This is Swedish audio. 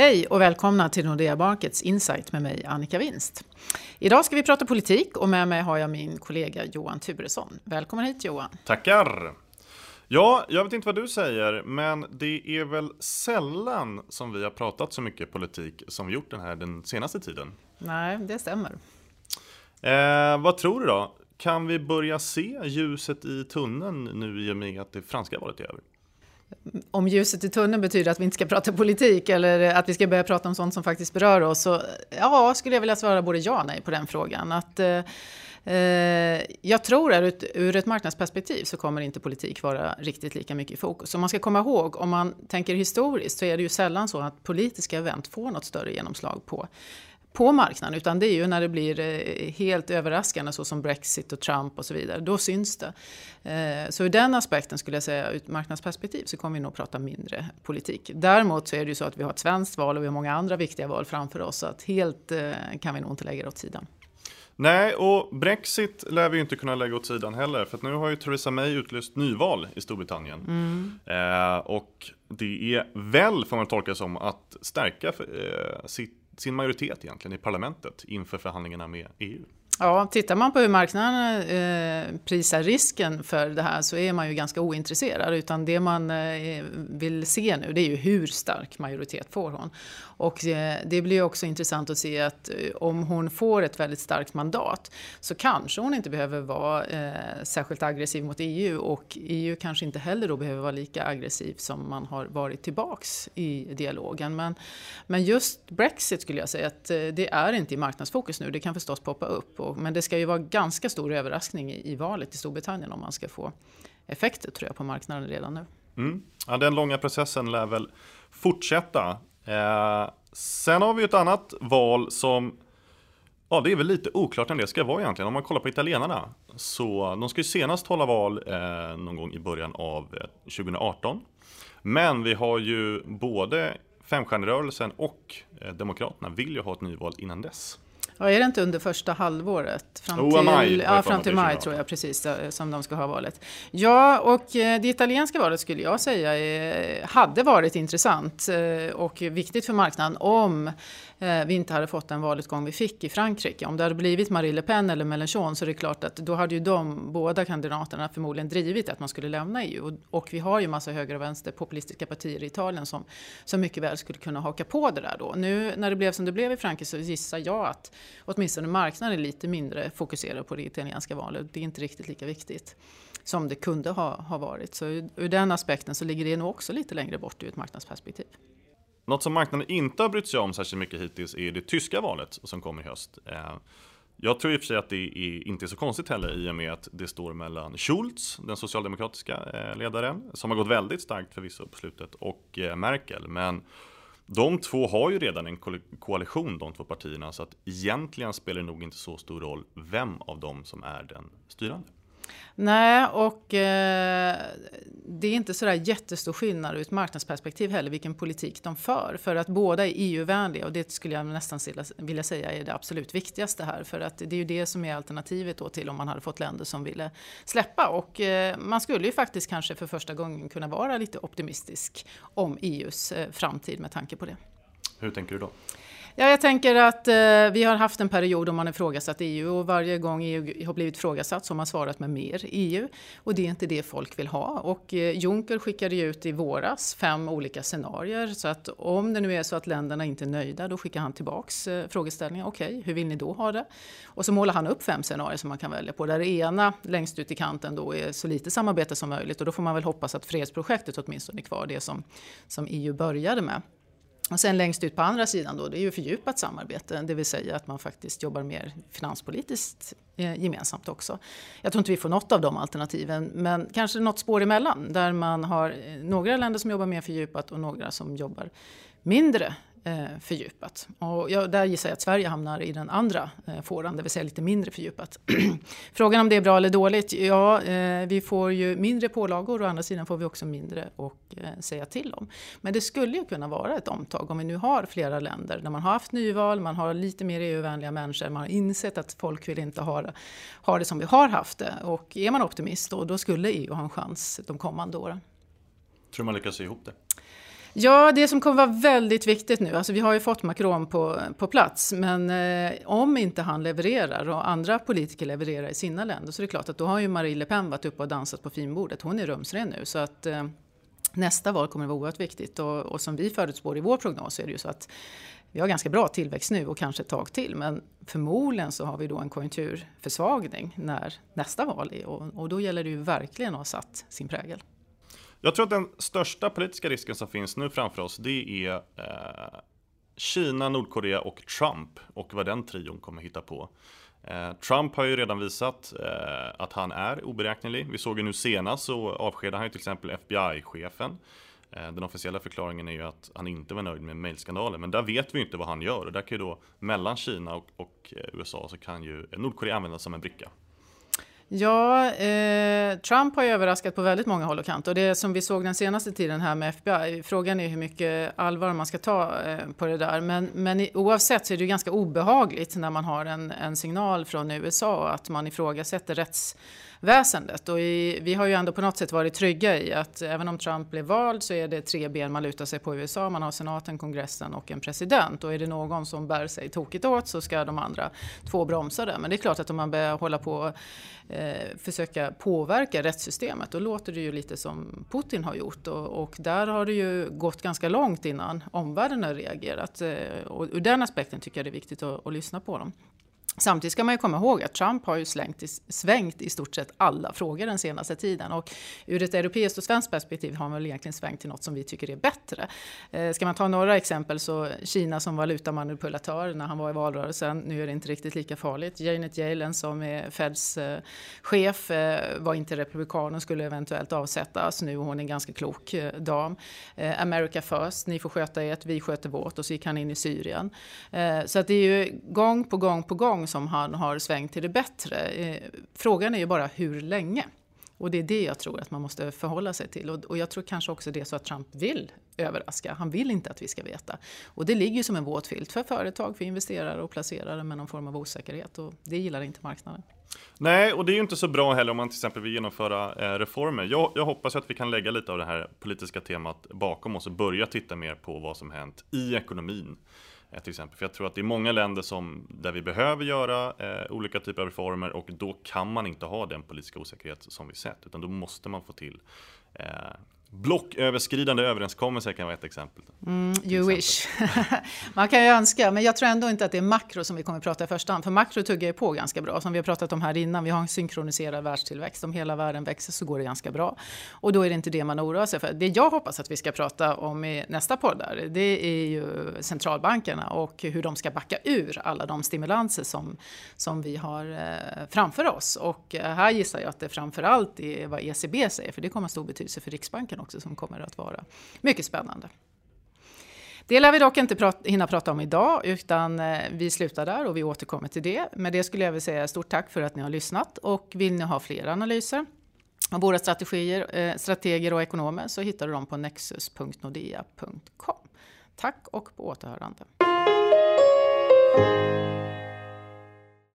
Hej och välkomna till Nordea Markets Insight med mig Annika Winst. Idag ska vi prata politik och med mig har jag min kollega Johan Turesson. Välkommen hit Johan. Tackar! Ja, jag vet inte vad du säger, men det är väl sällan som vi har pratat så mycket politik som vi gjort den här den senaste tiden. Nej, det stämmer. Eh, vad tror du då? Kan vi börja se ljuset i tunneln nu i och med att det franska valet är över? Om ljuset i tunneln betyder att vi inte ska prata politik eller att vi ska börja prata om sånt som faktiskt berör oss. Så ja, skulle jag vilja svara både ja och nej på den frågan. Att, eh, eh jag tror att ur ett marknadsperspektiv så kommer inte politik vara riktigt lika mycket i fokus. Om man ska komma ihåg, om man tänker historiskt så är det ju sällan så att politiska event får något större genomslag på på marknaden, utan det är ju när det blir eh, helt överraskande så som Brexit och Trump och så vidare. Då syns det. Eh, så ur den aspekten skulle jag säga, ur ett marknadsperspektiv, så kommer vi nog prata mindre politik. Däremot så är det ju så att vi har ett svenskt val och vi har många andra viktiga val framför oss, så att helt eh, kan vi nog inte lägga det åt sidan. Nej, och Brexit lär vi inte kunna lägga åt sidan heller, för att nu har ju Theresa May utlyst nyval i Storbritannien. Mm. Eh, och det är väl, får man tolka som, att stärka eh, sitt sin majoritet egentligen i parlamentet inför förhandlingarna med EU. Ja, tittar man på hur marknaden eh, prisar risken för det här så är man ju ganska ointresserad. Utan det man eh, vill se nu det är ju hur stark majoritet får hon. Och eh, det blir också intressant att se att eh, om hon får ett väldigt starkt mandat så kanske hon inte behöver vara eh, särskilt aggressiv mot EU och EU kanske inte heller då behöver vara lika aggressiv som man har varit tillbaks i dialogen. Men, men just Brexit skulle jag säga att eh, det är inte i marknadsfokus nu. Det kan förstås poppa upp. Men det ska ju vara ganska stor överraskning i, i valet i Storbritannien om man ska få effekter tror jag på marknaden redan nu. Mm. Ja, den långa processen lär väl fortsätta. Eh, sen har vi ett annat val som Ja, det är väl lite oklart när det ska vara egentligen. Om man kollar på italienarna så de ska ju senast hålla val eh, någon gång i början av eh, 2018. Men vi har ju både Femstjärnerörelsen och eh, Demokraterna vill ju ha ett nyval innan dess. Ja, är det inte under första halvåret? Fram till, oh, maj, ja, fram till maj tror jag precis som de ska ha valet. Ja, och eh, det italienska valet skulle jag säga är, hade varit intressant eh, och viktigt för marknaden om Eh, vi inte hade fått den valutgång vi fick i Frankrike. Om det hade blivit Marie Le Pen eller Mélenchon så är det klart att då hade ju de båda kandidaterna förmodligen drivit att man skulle lämna EU. Och, vi har ju massa höger och vänster populistiska partier i Italien som, som mycket väl skulle kunna haka på det där då. Nu när det blev som det blev i Frankrike så gissar jag att åtminstone marknaden är lite mindre fokuserad på det italienska valet. Det är inte riktigt lika viktigt som det kunde ha, ha varit. Så ur, ur den aspekten så ligger det nog också lite längre bort ur ett marknadsperspektiv. Något som marknaden inte har brytt sig om särskilt mycket hittills är det tyska valet som kommer i höst. Eh, jag tror i och för sig att det är inte är så konstigt heller i och med att det står mellan Schulz, den socialdemokratiska eh, ledaren, som har gått väldigt starkt förvisso på slutet, och eh, Merkel. Men de två har ju redan en koalition, de två partierna, så att egentligen spelar det nog inte så stor roll vem av dem som är den styrande. Nej, och eh, det är inte sådär jättestor skillnad ur ett marknadsperspektiv heller vilken politik de för. För att båda är EU-vänliga och det skulle jag nästan vilja säga är det absolut viktigaste här. För att det är ju det som är alternativet då till om man hade fått länder som ville släppa. Och eh, man skulle ju faktiskt kanske för första gången kunna vara lite optimistisk om EUs eh, framtid med tanke på det. Hur tänker du då? Ja, jag tänker att eh, vi har haft en period då man ifrågasatt EU och varje gång EU har blivit ifrågasatt så har man svarat med mer EU. Och det är inte det folk vill ha. Och eh, Juncker skickade ju ut i våras fem olika scenarier. Så att om det nu är så att länderna inte är nöjda då skickar han tillbaks eh, frågeställningen. Okej, okay, hur vill ni då ha det? Och så målar han upp fem scenarier som man kan välja på. Där det ena längst ut i kanten då är så lite samarbete som möjligt. Och då får man väl hoppas att fredsprojektet åtminstone är kvar, det som, som EU började med. Och sen längst ut på andra sidan då, det är ju fördjupat samarbete, det vill säga att man faktiskt jobbar mer finanspolitiskt eh, gemensamt också. Jag tror inte vi får något av de alternativen, men kanske något spår emellan där man har eh, några länder som jobbar mer fördjupat och några som jobbar mindre eh, fördjupat. Och jag, där gissar jag att Sverige hamnar i den andra eh, fåran, det vill säga lite mindre fördjupat. Frågan om det är bra eller dåligt? Ja, eh, vi får ju mindre pålagor och å andra sidan får vi också mindre att eh, säga till om. Men det skulle ju kunna vara ett omtag om vi nu har flera länder där man har haft nyval, man har lite mer EU-vänliga människor, man har insett att folk vill inte ha det, ha det som vi har haft det. Och är man optimist då, då skulle EU ha en chans de kommande åren. Tror man lyckas sy ihop det? Ja, det som kommer vara väldigt viktigt nu, alltså vi har ju fått Macron på, på plats, men eh, om inte han levererar och andra politiker levererar i sina länder så är det klart att då har ju Marie Le Pen varit uppe och dansat på finbordet. Hon är rumsren nu så att eh, nästa val kommer att vara oerhört viktigt och, och som vi förutspår i vår prognos är det ju så att vi har ganska bra tillväxt nu och kanske ett tag till men förmodligen så har vi då en konjunkturförsvagning när nästa val är och, och då gäller det ju verkligen att ha satt sin prägel. Jag tror att den största politiska risken som finns nu framför oss det är eh, Kina, Nordkorea och Trump och vad den trion kommer hitta på. Eh, Trump har ju redan visat eh, att han är oberäknelig. Vi såg ju nu senast så avskedade han ju till exempel FBI-chefen. Eh, den officiella förklaringen är ju att han inte var nöjd med mejlskandalen, men där vet vi ju inte vad han gör och där kan ju då mellan Kina och, och eh, USA så kan ju Nordkorea användas som en bricka. Ja, eh, Trump har ju överraskat på väldigt många håll och kanter. Och det som vi såg den senaste tiden här med FBI, frågan är hur mycket allvar man ska ta eh, på det där. Men, men oavsett så är det ju ganska obehagligt när man har en, en signal från USA att man ifrågasätter rättsväsendet. Och i, vi har ju ändå på något sätt varit trygga i att även om Trump blev vald så är det tre ben man lutar sig på i USA. Man har senaten, kongressen och en president. Och är det någon som bär sig tokigt åt så ska de andra två bromsa det. Men det är klart att om man börjar hålla på eh, Eh, försöka påverka rättssystemet då låter det ju lite som Putin har gjort. Och, och där har det ju gått ganska långt innan omvärlden har reagerat. Eh, och ur den aspekten tycker jag det är viktigt att, att lyssna på dem. Samtidigt ska man ju komma ihåg att Trump har ju slängt i, svängt i stort sett alla frågor den senaste tiden. Och ur ett europeiskt och svenskt perspektiv har han väl egentligen svängt till något som vi tycker är bättre. Eh, ska man ta några exempel så Kina som valutamanipulatör när han var i valrörelsen. Nu är det inte riktigt lika farligt. Janet Yellen som är Feds eh, chef eh, var inte republikan och skulle eventuellt avsättas. Nu är hon en ganska klok eh, dam. Eh, America first, ni får sköta ert, vi sköter vårt. Och så gick han in i Syrien. Eh, så att det är ju gång på gång på gång som han har svängt till det bättre. Eh, frågan är ju bara hur länge. Och det är det jag tror att man måste förhålla sig till. Och, jag tror kanske också det är så att Trump vill överraska. Han vill inte att vi ska veta. Och det ligger som en våt filt för företag, för investerare och placerare med någon form av osäkerhet. Och det gillar inte marknaden. Nej, och det är ju inte så bra heller om man till exempel vill genomföra eh, reformer. Jag, jag, hoppas att vi kan lägga lite av det här politiska temat bakom oss och börja titta mer på vad som hänt i ekonomin. Eh, till exempel. För jag tror att det är många länder som, där vi behöver göra eh, olika typer av reformer och då kan man inte ha den politiska osäkerhet som vi sett, utan då måste man få till eh, Blocköverskridande överenskommelser kan vara ett exempel. Mm, you wish. Man kan ju önska, men jag tror ändå inte att det är makro som vi kommer att prata i första hand. För makro tuggar ju på ganska bra, som vi har pratat om här innan. Vi har en synkroniserad världstillväxt. Om hela världen växer så går det ganska bra. Och då är det inte det man oroar sig för. Det jag hoppas att vi ska prata om i nästa podd där, det är ju centralbankerna och hur de ska backa ur alla de stimulanser som, som vi har eh, framför oss. Och eh, här gissar jag att det framför allt är vad ECB säger, för det kommer att ha stor betydelse för Riksbanken också som kommer att vara mycket spännande. Det lär vi dock inte prat hinna prata om idag, utan eh, vi slutar där och vi återkommer till det. Med det skulle jag vilja säga stort tack för att ni har lyssnat och vill ni ha fler analyser av våra strategier, eh, strateger och ekonomer så hittar du dem på nexus.nordea.com. Tack och på återhörande.